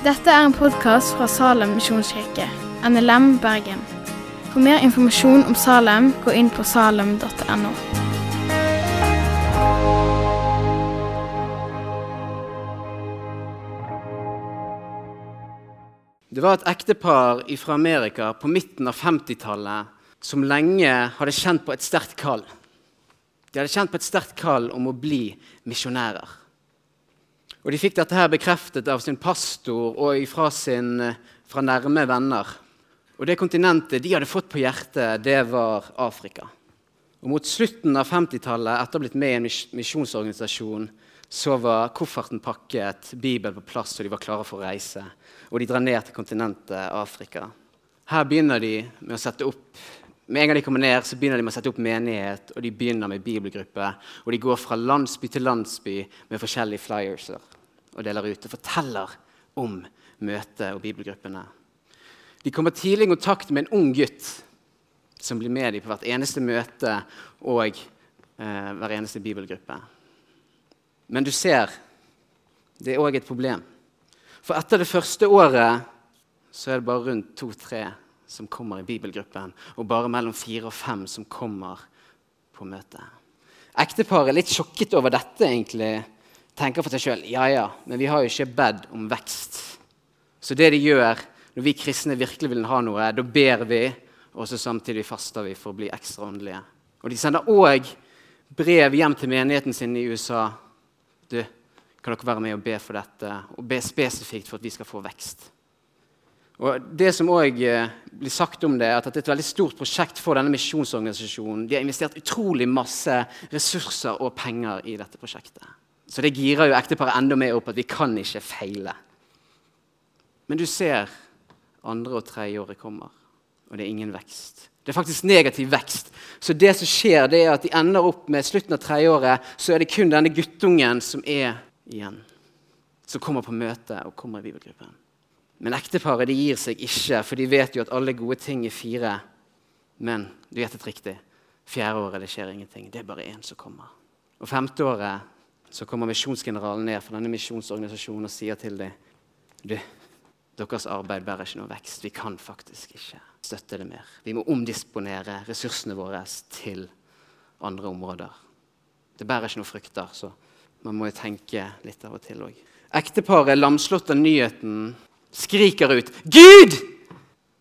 Dette er en podkast fra Salem misjonskirke, NLM Bergen. For mer informasjon om Salem, gå inn på salem.no. Det var et ektepar fra Amerika på midten av 50-tallet som lenge hadde kjent på et sterkt kall. De hadde kjent på et sterkt kall om å bli misjonærer. Og De fikk dette her bekreftet av sin pastor og fra, sin, fra nærme venner. Og Det kontinentet de hadde fått på hjertet, det var Afrika. Og Mot slutten av 50-tallet, etter å ha blitt med i en misjonsorganisasjon, så var kofferten pakket, Bibelen på plass, og de var klare for å reise. Og de drar ned til kontinentet Afrika. Her begynner de med å sette opp med en gang de kommer ned, så begynner de med å sette opp menighet, og de begynner med bibelgruppe. Og de går fra landsby til landsby med forskjellige flyerser og deler ut. Og forteller om møtet og bibelgruppene. De kommer tidlig i kontakt med en ung gutt som blir med dem på hvert eneste møte og eh, hver eneste bibelgruppe. Men du ser, det er òg et problem. For etter det første året så er det bare rundt to-tre som kommer i bibelgruppen, og bare mellom fire og fem som kommer på møte. Ekteparet er litt sjokket over dette. egentlig, Tenker for seg sjøl ja, ja, men vi har jo ikke bedt om vekst. Så det de gjør når vi kristne virkelig vil ha noe, da ber vi, og så samtidig faster vi for å bli ekstra åndelige. Og De sender òg brev hjem til menigheten sin i USA. Du, kan dere være med og be for dette, og be spesifikt for at vi skal få vekst. Og det som også eh, blir sagt om det, er at det er et veldig stort prosjekt for denne misjonsorganisasjonen. De har investert utrolig masse ressurser og penger i dette prosjektet. Så det girer jo ekteparet enda mer opp at vi kan ikke feile. Men du ser andre og tredje året kommer, og det er ingen vekst. Det er faktisk negativ vekst. Så det som skjer, det er at de ender opp med slutten av tredjeåret, så er det kun denne guttungen som er igjen. Som kommer på møte og kommer i bibelgruppen. Men ekteparet gir seg ikke, for de vet jo at alle gode ting er fire. Men du gjettet riktig. Fjerde året det skjer ingenting. Det er bare én som kommer. Og femte året så kommer misjonsgeneralen ned fra denne misjonsorganisasjonen og sier til dem du, deres arbeid bærer ikke noe vekst. Vi kan faktisk ikke støtte det mer. Vi må omdisponere ressursene våre til andre områder. Det bærer ikke noe frukter, så man må jo tenke litt av og til òg. Ekteparet, lamslått av nyheten, skriker ut 'Gud!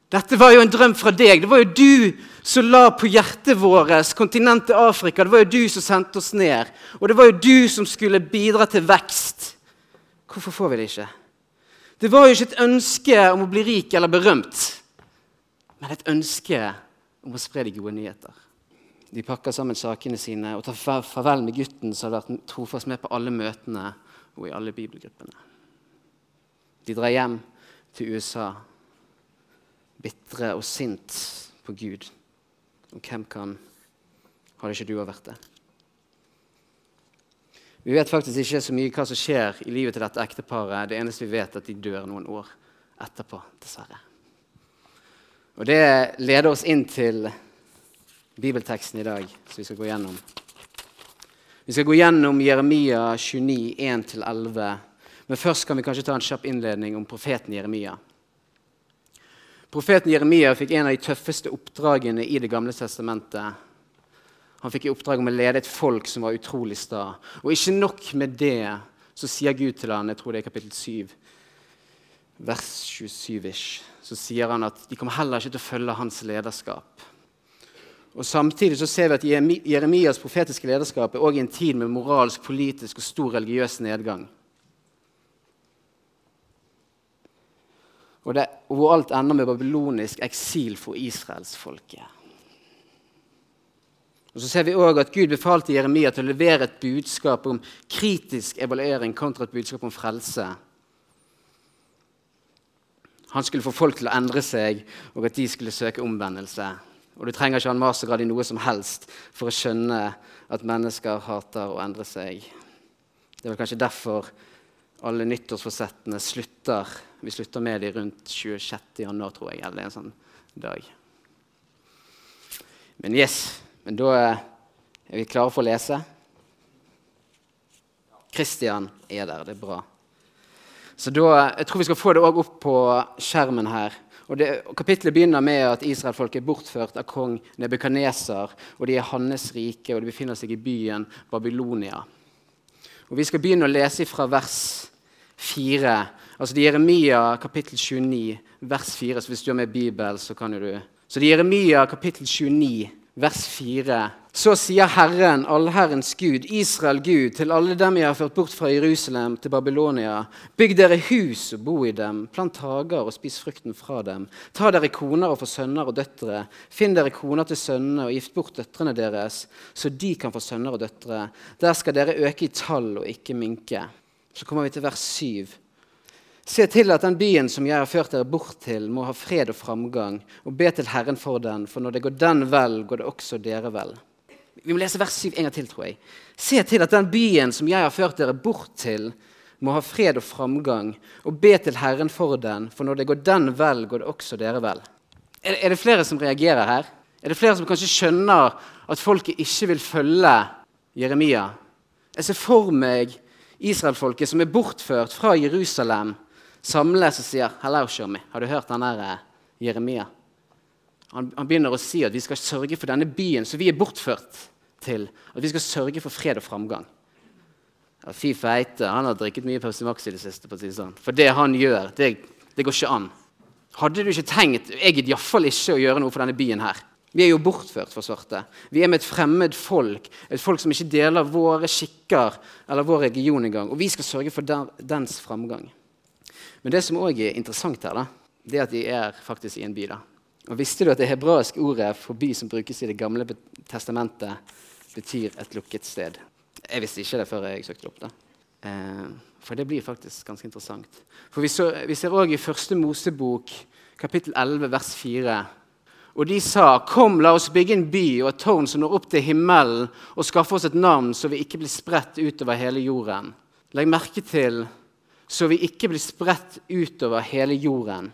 Dette var jo en drøm fra deg. Det var jo du som la på hjertet vårt kontinentet Afrika. Det var jo du som sendte oss ned. Og det var jo du som skulle bidra til vekst. Hvorfor får vi det ikke? Det var jo ikke et ønske om å bli rik eller berømt, men et ønske om å spre de gode nyheter. De pakker sammen sakene sine og tar farvel med gutten som har vært trofast med på alle møtene og i alle bibelgruppene. De drar hjem til USA, bitre og sint på Gud. Og hvem kan Hadde ikke du òg vært det? Vi vet faktisk ikke så mye hva som skjer i livet til dette ekteparet. Det eneste vi vet, er at de dør noen år etterpå, dessverre. Og Det leder oss inn til bibelteksten i dag, som vi skal gå gjennom. Vi skal gå gjennom Jeremia 29, 1-11 men først kan vi kanskje ta en kjapp innledning om profeten Jeremia. Profeten Jeremia fikk en av de tøffeste oppdragene i Det gamle testamentet. Han fikk i oppdrag om å lede et folk som var utrolig sta. Og ikke nok med det, så sier Gud til han, jeg tror det er kapittel 7, vers 27-ish, så sier han at de kommer heller ikke til å følge hans lederskap. Og Samtidig så ser vi at Jeremias profetiske lederskap er også i en tid med moralsk, politisk og stor religiøs nedgang. Og det, hvor alt ender med babylonisk eksil for israelsfolket. Og Så ser vi også at Gud befalte Jeremia til å levere et budskap om kritisk evaluering kontra et budskap om frelse. Han skulle få folk til å endre seg, og at de skulle søke omvendelse. Og Du trenger ikke ha en mastergrad i noe som helst for å skjønne at mennesker hater å endre seg. Det var kanskje derfor alle nyttårsforsettene slutter Vi slutter med dem rundt 26. januar, tror jeg. eller en sånn dag. Men yes, men da er vi klare for å lese. Kristian er der. Det er bra. Så da, Jeg tror vi skal få det opp på skjermen her. Og det, kapitlet begynner med at Israelfolk er bortført av kong Nebukadneser. Og de er hans rike, og de befinner seg i byen Babylonia. Og Vi skal begynne å lese fra vers 4. Altså det er Jeremia kapittel 29, vers 4. Så hvis du har med Bibel, så kan jo du Så det er Jeremia kapittel 29, vers 4. Så sier Herren, allherrens Gud, Israel Gud, til alle dem jeg har ført bort fra Jerusalem til Babylonia. Bygg dere hus og bo i dem, plant hager og spis frukten fra dem. Ta dere koner og få sønner og døtre. Finn dere koner til sønnene og gift bort døtrene deres, så de kan få sønner og døtre. Der skal dere øke i tall og ikke minke. Så kommer vi til vers 7. Se til at den byen som jeg har ført dere bort til, må ha fred og framgang, og be til Herren for den, for når det går den vel, går det også dere vel. Vi må lese vers 7 en gang til, tror jeg. Se til at den byen som jeg har ført dere bort til, må ha fred og framgang, og be til Herren for den, for når det går den vel, går det også dere vel. Er, det flere som reagerer her? Er det flere som kanskje skjønner at folket ikke vil følge Jeremia? Jeg ser for meg israelfolket som er bortført fra Jerusalem samles og sier 'Hello, Shomi. Har du hørt den der eh, Jeremia?' Han, han, begynner å si at vi skal sørge for denne byen som vi er bortført til. At vi skal sørge for fred og framgang. Ja, fy feite, han har drikket mye Pepsi Max i det siste. på sånn. For det han gjør, det, det går ikke an. Hadde du ikke tenkt Jeg gidder iallfall ikke å gjøre noe for denne byen her. Vi er jo bortført for svarte. Vi er med et fremmed folk, et folk som ikke deler våre skikker eller vår region engang. Og vi skal sørge for der, dens framgang. Men det som òg er interessant her, da, det er at de er faktisk i en by. da. Og Visste du at det hebraiske ordet for by som brukes i Det gamle testamentet, betyr et lukket sted? Jeg visste ikke det før jeg søkte det opp. da. Eh, for det blir faktisk ganske interessant. For Vi, så, vi ser òg i første Mosebok, kapittel 11, vers 4. Og de sa, 'Kom, la oss bygge en by og et tårn som når opp til himmelen,' 'og skaffe oss et navn, så vi ikke blir spredt utover hele jorden.' Legg merke til så vi ikke blir spredt utover hele jorden.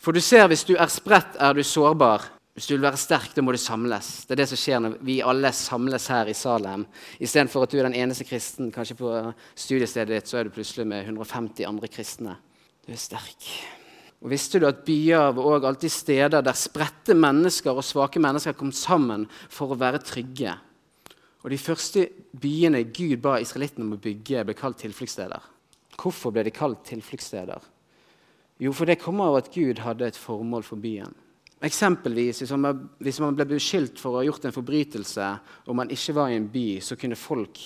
For du ser, hvis du er spredt, er du sårbar. Hvis du vil være sterk, da må du samles. Det er det som skjer når vi alle samles her i Salem. Istedenfor at du er den eneste kristen kanskje på studiestedet ditt, så er du plutselig med 150 andre kristne. Du er sterk. Og Visste du at byer var også alltid steder der spredte mennesker og svake mennesker kom sammen for å være trygge? Og De første byene Gud ba israelittene om å bygge, ble kalt tilfluktssteder. Hvorfor ble de kalt tilfluktssteder? Jo, for det kommer av at Gud hadde et formål for byen. Eksempelvis, Hvis man ble beskyldt for å ha gjort en forbrytelse og man ikke var i en by, så kunne folk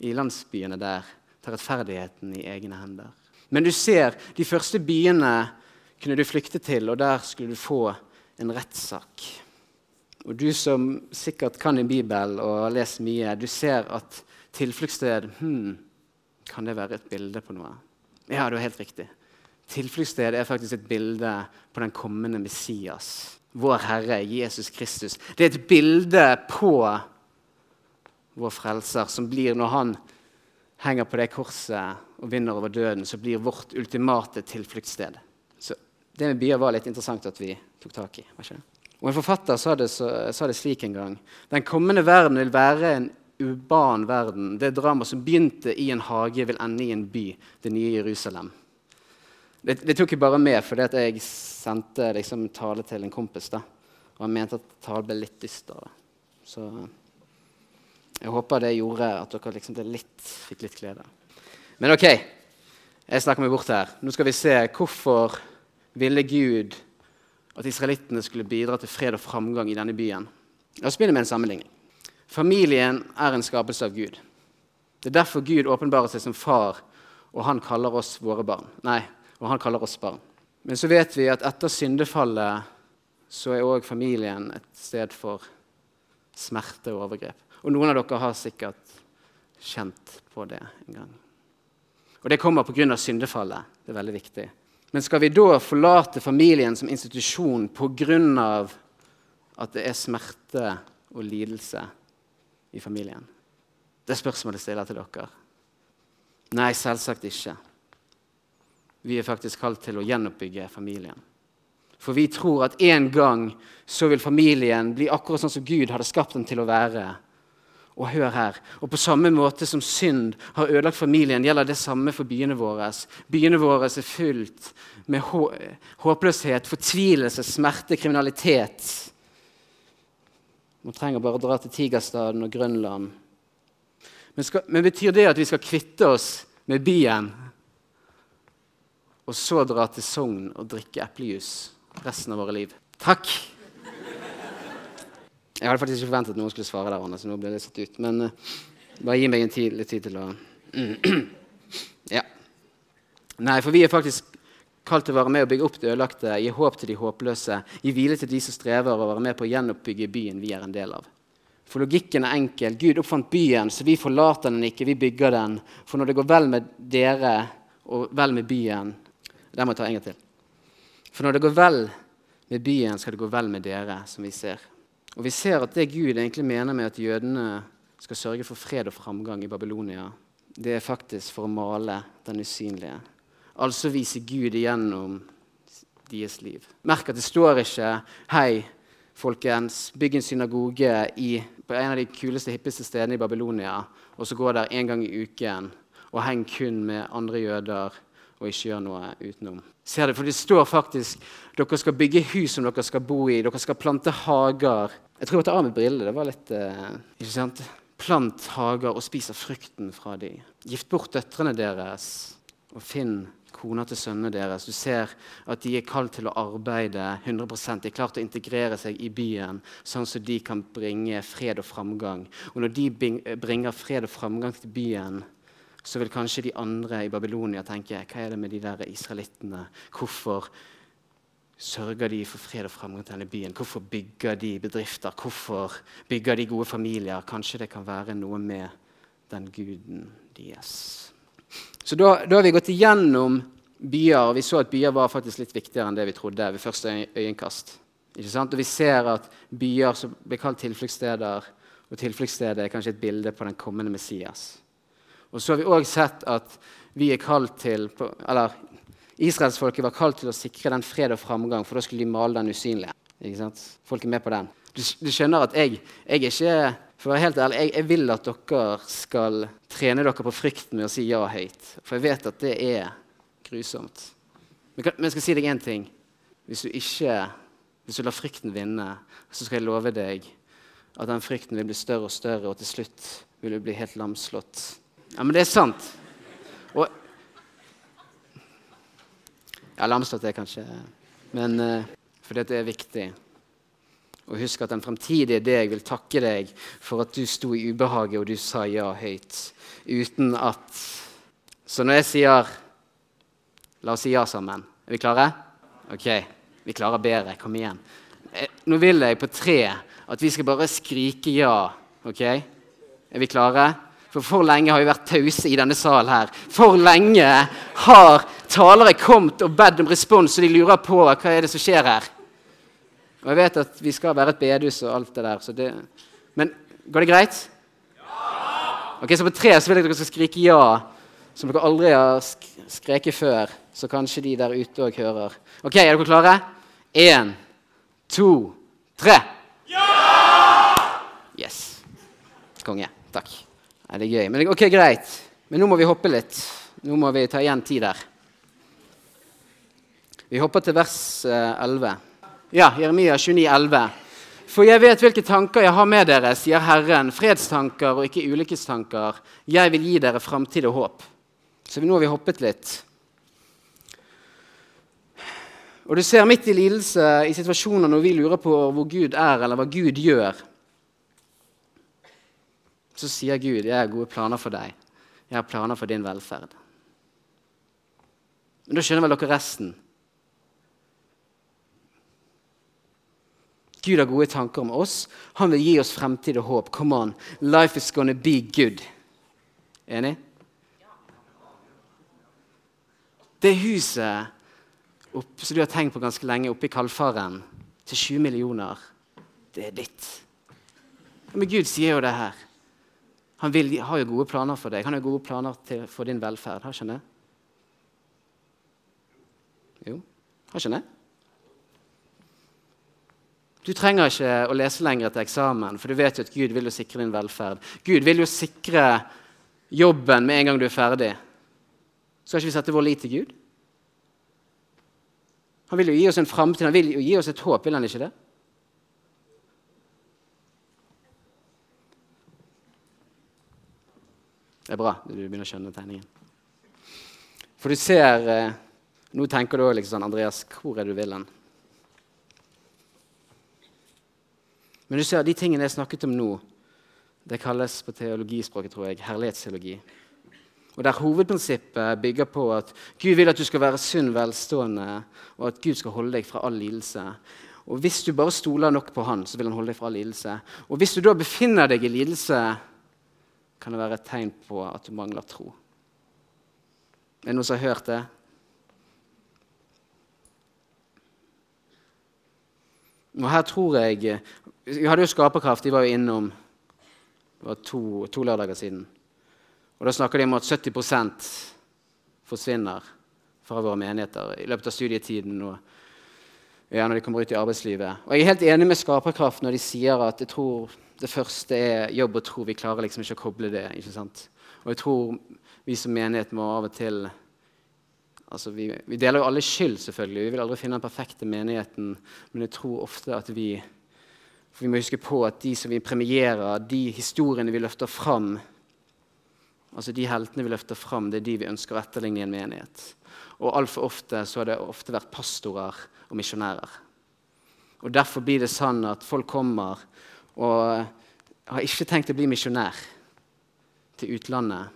i landsbyene der ta rettferdigheten i egne hender. Men du ser, de første byene kunne du flykte til, og der skulle du få en rettssak. Og du som sikkert kan din bibel og har lest mye, du ser at tilfluktssted hmm, kan det være et bilde på noe? Ja, du er helt riktig. Tilfluktssted er faktisk et bilde på den kommende Messias. Vår Herre Jesus Kristus. Det er et bilde på vår frelser, som blir når han henger på det korset og vinner over døden, så blir vårt ultimate tilfluktssted. Så det med byer var litt interessant at vi tok tak i. Og En forfatter sa det, så, sa det slik en gang. Den kommende verden vil være en uban verden. Det dramaet som begynte i en hage, vil ende i en by, det nye Jerusalem. Det, det tok jeg bare med fordi jeg sendte liksom, tale til en kompis. da. Og han mente at talen ble litt dyster. Så jeg håper det gjorde at dere liksom litt, fikk litt glede. Men OK, jeg snakker meg bort her. Nå skal vi se hvorfor ville Gud at israelittene skulle bidra til fred og framgang i denne byen. La oss begynne med en sammenligning. Familien er en skapelse av Gud. Det er derfor Gud åpenbarer seg som far, og han kaller oss våre barn. Nei, og han kaller oss barn. Men så vet vi at etter syndefallet så er òg familien et sted for smerte og overgrep. Og noen av dere har sikkert kjent på det en gang. Og det kommer pga. syndefallet. Det er veldig viktig. Men skal vi da forlate familien som institusjon pga. at det er smerte og lidelse i familien? Det er spørsmålet stiller til dere. Nei, selvsagt ikke. Vi er faktisk kalt til å gjenoppbygge familien. For vi tror at en gang så vil familien bli akkurat sånn som Gud hadde skapt den til å være. Og hør her. Og på samme måte som synd har ødelagt familien, gjelder det samme for byene våre. Byene våre er fylt med håpløshet, fortvilelse, smerte, kriminalitet. Man trenger bare å dra til Tigerstaden og Grønland. Men, skal, men betyr det at vi skal kvitte oss med byen, og så dra til Sogn og drikke eplejus resten av våre liv? Takk! Jeg hadde faktisk ikke forventet at noen skulle svare der, Anne, så nå ble det satt ut. Men uh, bare gi meg en tid, litt tid til å Ja. Nei, for vi er faktisk kalt til å være med og bygge opp det ødelagte, gi håp til de håpløse, gi hvile til de som strever, og være med på å gjenoppbygge byen vi er en del av. For logikken er enkel. Gud oppfant byen, så vi forlater den ikke, vi bygger den. For når det går vel med dere og vel med byen Der må jeg ta en gang til. For når det går vel med byen, skal det gå vel med dere, som vi ser. Og vi ser at det Gud egentlig mener med at jødene skal sørge for fred og framgang i Babylonia, det er faktisk for å male den usynlige. Altså vise Gud igjennom deres liv. Merk at det står ikke 'Hei, folkens, bygg en synagoge i, på en av de kuleste, hippeste stedene i Babylonia', og så gå der en gang i uken og heng kun med andre jøder og ikke gjør noe utenom. Ser det, For det står faktisk dere skal bygge hus som dere skal bo i. Dere skal plante hager jeg tror tar av med brillene. Det var litt uh, ikke sant? Plant hager og spis av frukten fra dem. Gift bort døtrene deres og finn kona til sønnene deres. Du ser at de er kalt til å arbeide 100 De er klart å integrere seg i byen, sånn at de kan bringe fred og framgang. Og når de bringer fred og framgang til byen, så vil kanskje de andre i Babylonia tenke hva er det med de der israelittene? Hvorfor sørger de for fred og fremgang til denne byen? Hvorfor bygger de bedrifter? Hvorfor bygger de gode familier? Kanskje det kan være noe med den guden deres. Så da, da har vi gått igjennom byer, og vi så at byer var faktisk litt viktigere enn det vi trodde ved første øyekast. Og vi ser at byer som blir kalt tilfluktssteder, og tilfluktsstedet er kanskje et bilde på den kommende Messias. Og så har vi òg sett at vi er kalt til Eller Israelsfolket var kalt til å sikre den fred og framgang, for da skulle de male den usynlige. Ikke sant? Folk er med på den. Du, du skjønner at jeg, jeg ikke For å være helt ærlig, jeg, jeg, vil at dere skal trene dere på frykten med å si ja høyt. For jeg vet at det er grusomt. Men, men jeg skal si deg én ting. Hvis du ikke hvis du lar frykten vinne, så skal jeg love deg at den frykten vil bli større og større, og til slutt vil du bli helt lamslått. Ja, men det er sant. Og ja, lamslått er kanskje Men uh, fordi det er viktig. Og husk at den fremtidige deg vil takke deg for at du sto i ubehaget og du sa ja høyt. Uten at Så når jeg sier La oss si ja sammen. Er vi klare? OK. Vi klarer bedre. Kom igjen. Eh, nå vil jeg på tre at vi skal bare skrike ja. OK? Er vi klare? For for lenge har vi vært pause i denne salen her. For lenge har talere kommet og bedt om respons, og de lurer på hva er det som skjer her. Og jeg vet at vi skal være et bedehus og alt det der, det... Men går det greit? Ja! Ok, Så på tre så vil jeg at dere skal skrike ja, som dere aldri har sk skreket før. Så kanskje de der ute òg hører. Ok, Er dere klare? Én, to, tre. Ja! Yes. Konge. Takk. Nei, det er gøy. Men ok, greit. Men nå må vi hoppe litt. Nå må vi ta igjen tid der. Vi hopper til vers 11. Eh, ja, Jeremia 29, 11. For jeg vet hvilke tanker jeg har med dere, sier Herren. Fredstanker og ikke ulykkestanker. Jeg vil gi dere framtid og håp. Så nå har vi hoppet litt. Og du ser midt i lidelse, i situasjoner når vi lurer på hvor Gud er, eller hva Gud gjør, så sier Gud, 'Jeg har gode planer for deg. Jeg har planer for din velferd.' Men da skjønner vel dere resten. Gud har gode tanker om oss. Han vil gi oss fremtid og håp. Come on. Life is gonna be good. Enig? Det huset opp, som du har tenkt på ganske lenge, oppe i Kalfaren, til 20 millioner, det er ditt. Men Gud sier jo det her. Han vil, har jo gode planer for deg. Han har gode planer til, for din velferd. Har ikke det? Jo, har ikke det? Du trenger ikke å lese lenger til eksamen, for du vet jo at Gud vil jo sikre din velferd. Gud vil jo sikre jobben med en gang du er ferdig. Skal ikke vi sette vår lit til Gud? Han vil jo gi oss en framtid, han vil jo gi oss et håp, vil han ikke det? Det er bra du begynner å skjønne tegningen. For du ser eh, Nå tenker du òg liksom sånn Andreas, hvor er du vil hen? Men du ser, de tingene jeg snakket om nå, det kalles på teologispråket tror jeg, herlighetsteologi. Og Der hovedprinsippet bygger på at Gud vil at du skal være sunn, velstående, og at Gud skal holde deg fra all lidelse. Og Hvis du bare stoler nok på Han, så vil han holde deg fra all lidelse. Og Hvis du da befinner deg i lidelse, kan det være et tegn på at du mangler tro. Er det noen som har hørt det? Og her tror jeg Vi hadde jo Skaperkraft. De var jo innom det var to, to lørdager siden. Og Da snakker de om at 70% forsvinner fra våre menigheter i løpet av studietiden og ja, når de kommer ut i arbeidslivet. Og Jeg er helt enig med Skaperkraft når de sier at jeg tror det første er jobb og tro. Vi klarer liksom ikke å koble det. ikke sant? Og jeg tror vi som menighet må av og til altså vi, vi, deler jo alle skyld, selvfølgelig. Vi vil aldri finne den perfekte menigheten. Men jeg tror ofte at vi for Vi må huske på at de som vi premierer, de historiene vi løfter fram, altså de heltene vi løfter fram, det er de vi ønsker å etterligne i en menighet. Og altfor ofte så har det ofte vært pastorer og misjonærer. Og Derfor blir det sånn at folk kommer og jeg har ikke tenkt å bli misjonær til utlandet.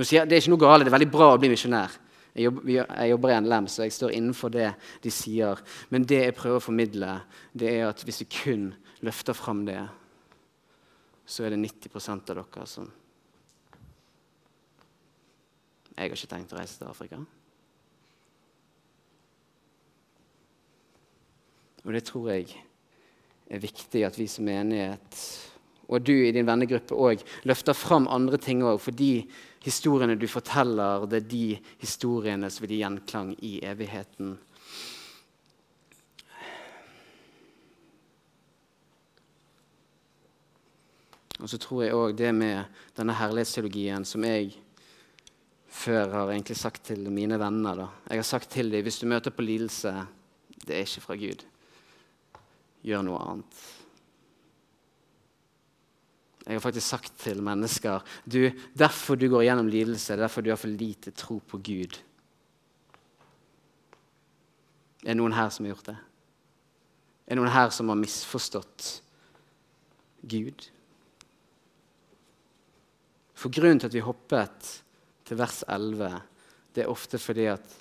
Sier, det er ikke noe galt, det er veldig bra å bli misjonær. Jeg jobber, jeg jobber, i NLM, så jeg står innenfor det de sier. Men det jeg prøver å formidle, det er at hvis vi kun løfter fram det, så er det 90 av dere som Jeg har ikke tenkt å reise til Afrika. Og det tror jeg er viktig at vi som menighet og du i din vennegruppe òg løfter fram andre ting òg. For de historiene du forteller, det er de historiene som vil gi gjenklang i evigheten. Og så tror jeg òg det med denne herlighetsteologien som jeg før har egentlig sagt til mine venner da. Jeg har sagt til dem hvis du møter på lidelse, det er ikke fra Gud gjør noe annet. Jeg har faktisk sagt til mennesker du, derfor du går gjennom lidelse, er derfor du har for lite tro på Gud. Er det noen her som har gjort det? Er det noen her som har misforstått Gud? For Grunnen til at vi hoppet til vers 11, det er ofte fordi at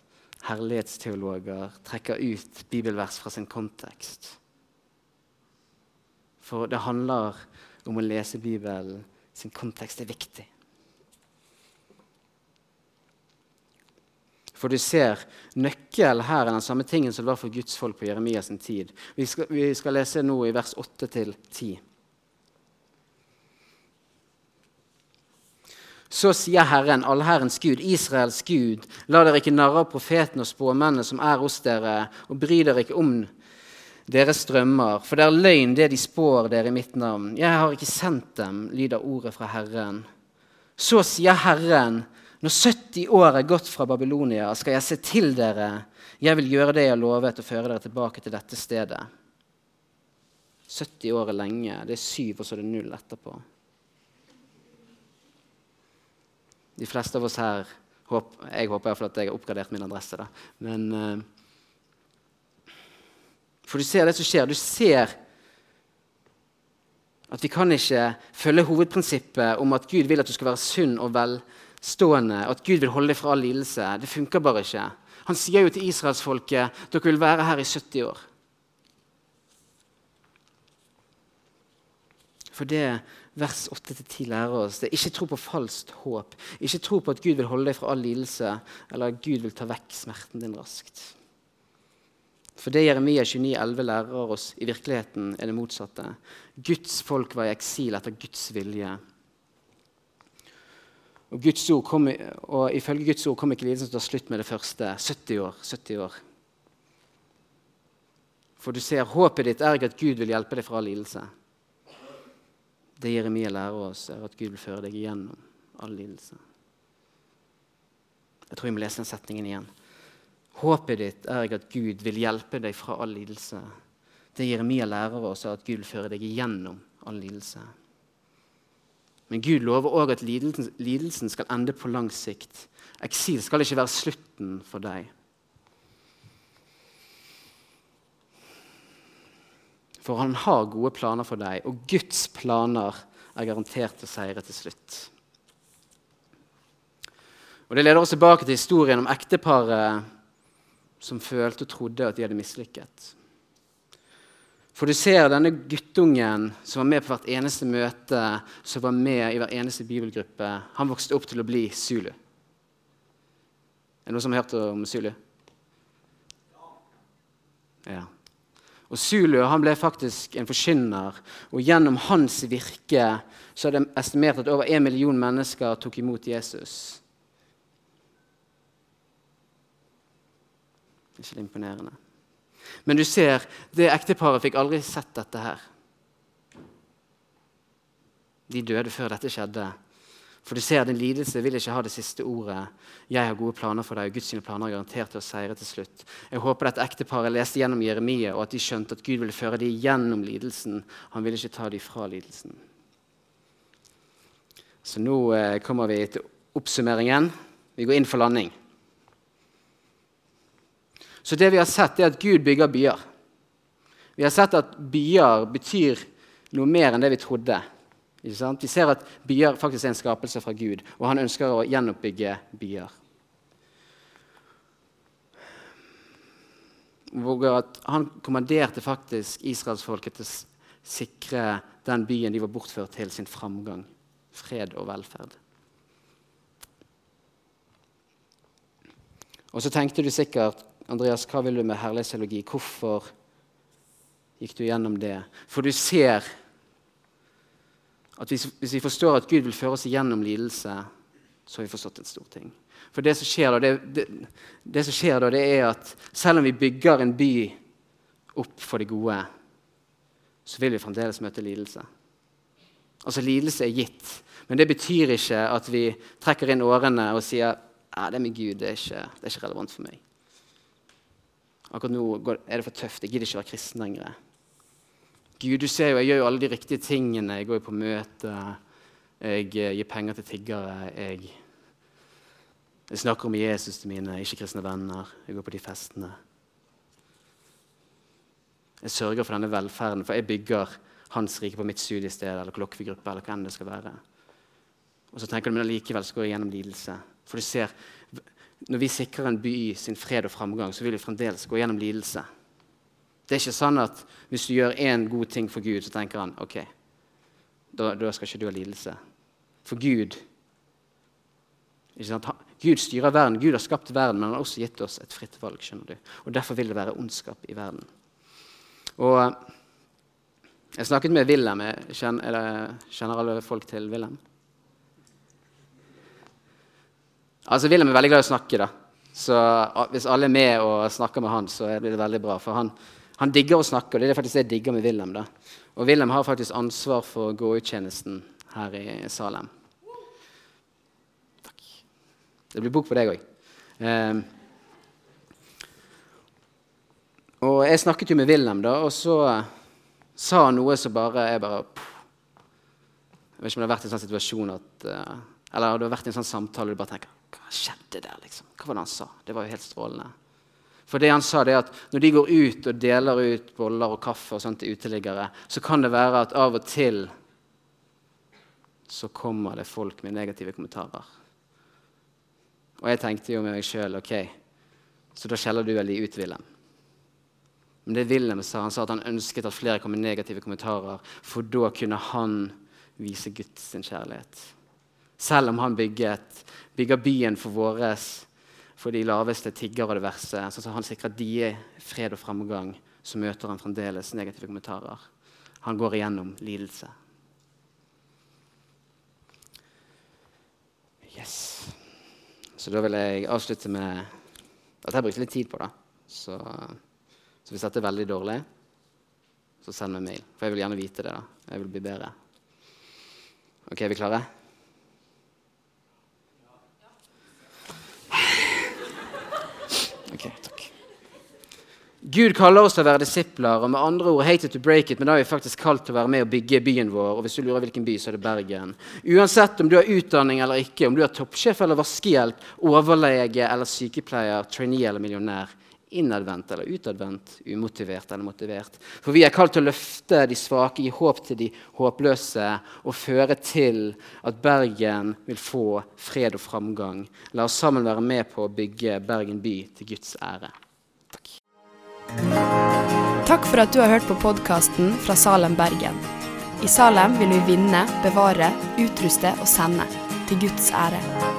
herlighetsteologer trekker ut bibelvers fra sin kontekst. For det handler om å lese Bibelen. Sin kontekst er viktig. For du ser, nøkkel her er den samme tingen som det var for Guds folk på Jeremias tid. Vi skal, vi skal lese nå i vers 8-10. Så sier Herren, allherrens Gud, Israels Gud, la dere ikke narre av profetene og spåmennene som er hos dere, og bry dere ikke om deres drømmer, for det er løgn det de spår dere i mitt navn. Jeg har ikke sendt dem, lyder ordet fra Herren. Så sier Herren, når 70 år er gått fra Babylonia, skal jeg se til dere. Jeg vil gjøre det jeg har lovet, og føre dere tilbake til dette stedet. 70 år er lenge. Det er syv, og så er det null etterpå. De fleste av oss her Jeg håper iallfall at jeg har oppgradert min adresse. Da. Men uh, for du ser det som skjer. Du ser at vi kan ikke følge hovedprinsippet om at Gud vil at du skal være sunn og velstående, at Gud vil holde deg fra all lidelse. Det funker bare ikke. Han sier jo til israelsfolket dere vil være her i 70 år. For det vers 8-10 lærer oss, det er ikke tro på falskt håp. Ikke tro på at Gud vil holde deg fra all lidelse, eller at Gud vil ta vekk smerten din raskt. For det Jeremia 29, 29,11 lærer oss i virkeligheten, er det motsatte. Guds folk var i eksil etter Guds vilje. Og, Guds kom, og Ifølge Guds ord kom ikke lidelsen til å ta slutt med det første. 70 år. 70 år. For du ser, håpet ditt er ikke at Gud vil hjelpe deg fra lidelse. Det Jeremia lærer oss, er at Gud vil føre deg igjennom all lidelse. Jeg tror jeg må lese den setningen igjen. Håpet ditt er at Gud vil hjelpe deg fra all lidelse. Det Jeremia lærer oss, er at Gud fører deg igjennom all lidelse. Men Gud lover òg at lidelsen, lidelsen skal ende på lang sikt. Eksil skal ikke være slutten for deg. For han har gode planer for deg, og Guds planer er garantert å seire til slutt. Og Det leder oss tilbake til historien om ekteparet som følte og trodde at de hadde mislykket. For du ser denne guttungen som var med på hvert eneste møte, som var med i hver eneste bibelgruppe, han vokste opp til å bli Zulu. Er det noen som har hørt om Zulu? Ja. Og Zulu han ble faktisk en forkynner, og gjennom hans virke så er det estimert at over en million mennesker tok imot Jesus. Er ikke det imponerende? Men du ser, det ekteparet fikk aldri sett dette her. De døde før dette skjedde. For du ser, din lidelse vil ikke ha det siste ordet. Jeg har gode planer for deg, og Guds planer er garantert til å seire til slutt. Jeg håper dette ekteparet leste gjennom Jeremia, og at de skjønte at Gud ville føre dem gjennom lidelsen. Han ville ikke ta dem fra lidelsen. Så nå eh, kommer vi til oppsummeringen. Vi går inn for landing. Så det vi har sett, er at Gud bygger byer. Vi har sett at byer betyr noe mer enn det vi trodde. Vi ser at byer faktisk er en skapelse fra Gud, og han ønsker å gjenoppbygge byer. han kommanderte faktisk israelsfolket til å sikre den byen de var bortført til, sin framgang, fred og velferd. Og så tenkte du sikkert Andreas, hva vil du med herlighetsteologi? Hvorfor gikk du gjennom det? For du ser at hvis, hvis, vi forstår at Gud vil føre oss gjennom lidelse, så har vi forstått en stor ting. For det som skjer da, det, det, det som skjer da, det er at selv om vi bygger en by opp for det gode, så vil vi fremdeles møte lidelse. Altså Lidelse er gitt, men det betyr ikke at vi trekker inn årene og sier ja, det med Gud det er, ikke, det er ikke relevant for meg. Akkurat nå er det for tøft. Jeg gidder ikke være kristen lenger. Gud, du ser jo, jeg gjør jo alle de riktige tingene. Jeg går jo på møte, jeg eh, gir penger til tiggere. Jeg, jeg snakker om Jesus til mine ikke-kristne venner. Jeg går på de festene. Jeg sørger for denne velferden, for jeg bygger hans rike på mitt studiested eller kollokviegruppe. eller hva enn det skal være. Og så tenker du, men allikevel så går jeg gjennom lidelse. For du ser, når vi sikrer en by sin fred og framgang, så vil vi fremdeles gå gjennom lidelse. Det er ikke sånn at hvis du gjør én god ting for Gud, så tenker han ok, da, da skal ikke du ha lidelse. For Gud Gud styrer verden, Gud har skapt verden, men han har også gitt oss et fritt valg. skjønner du. Og Derfor vil det være ondskap i verden. Og Jeg snakket med Wilhelm. Kjenner, kjenner alle folk til Wilhelm? Altså, Wilhelm er veldig glad i å snakke. da. Så Hvis alle er med og snakker med han, så blir det veldig bra. For han, han digger å snakke, og det er faktisk det jeg digger med Wilhelm. da. Og Wilhelm har faktisk ansvar for gå-ut-tjenesten her i Salem. Takk. Det blir bok på deg òg. Um, og jeg snakket jo med Wilhelm, da, og så sa han noe som bare er bare Jeg vet ikke om det har vært en sånn situasjon at uh, Eller det har vært en sånn samtale du bare tenker hva skjedde der? liksom? Hva var det han sa? Det var jo helt strålende. For det han sa det er at Når de går ut og deler ut boller og kaffe og sånt til uteliggere, så kan det være at av og til så kommer det folk med negative kommentarer. Og jeg tenkte jo med meg sjøl ok, så da skjeller du vel de ut, Wilhelm. Men det Wilhelm sa, han sa at han ønsket at flere kom med negative kommentarer, for da kunne han vise Guds kjærlighet. Selv om han bygget, bygger byen for våres, for de laveste tigger og det verste, så han sikrer de fred og framgang, så møter han fremdeles negative kommentarer. Han går igjennom lidelse. Yes. Så da vil jeg avslutte med at jeg brukte litt tid på det. Så, Så hvis dette er veldig dårlig, så send meg mail. For jeg vil gjerne vite det. da. Jeg vil bli bedre. Ok, er vi klare? Ok, takk. Gud kaller oss til å være disipler, og med andre ord hate to break it, men da er vi faktisk kalt til å være med og bygge byen vår. og hvis du lurer hvilken by, så er det Bergen. Uansett om du har utdanning eller ikke, om du er toppsjef eller vaskehjelp, overlege eller sykepleier, trainee eller millionær, innadvendt eller utadvendt, umotivert eller motivert. For vi er kalt til å løfte de svake, gi håp til de håpløse og føre til at Bergen vil få fred og framgang. La oss sammen være med på å bygge Bergen by til Guds ære. Takk. Takk for at du har hørt på podkasten fra Salem, Bergen. I Salem vil vi vinne, bevare, utruste og sende. Til Guds ære.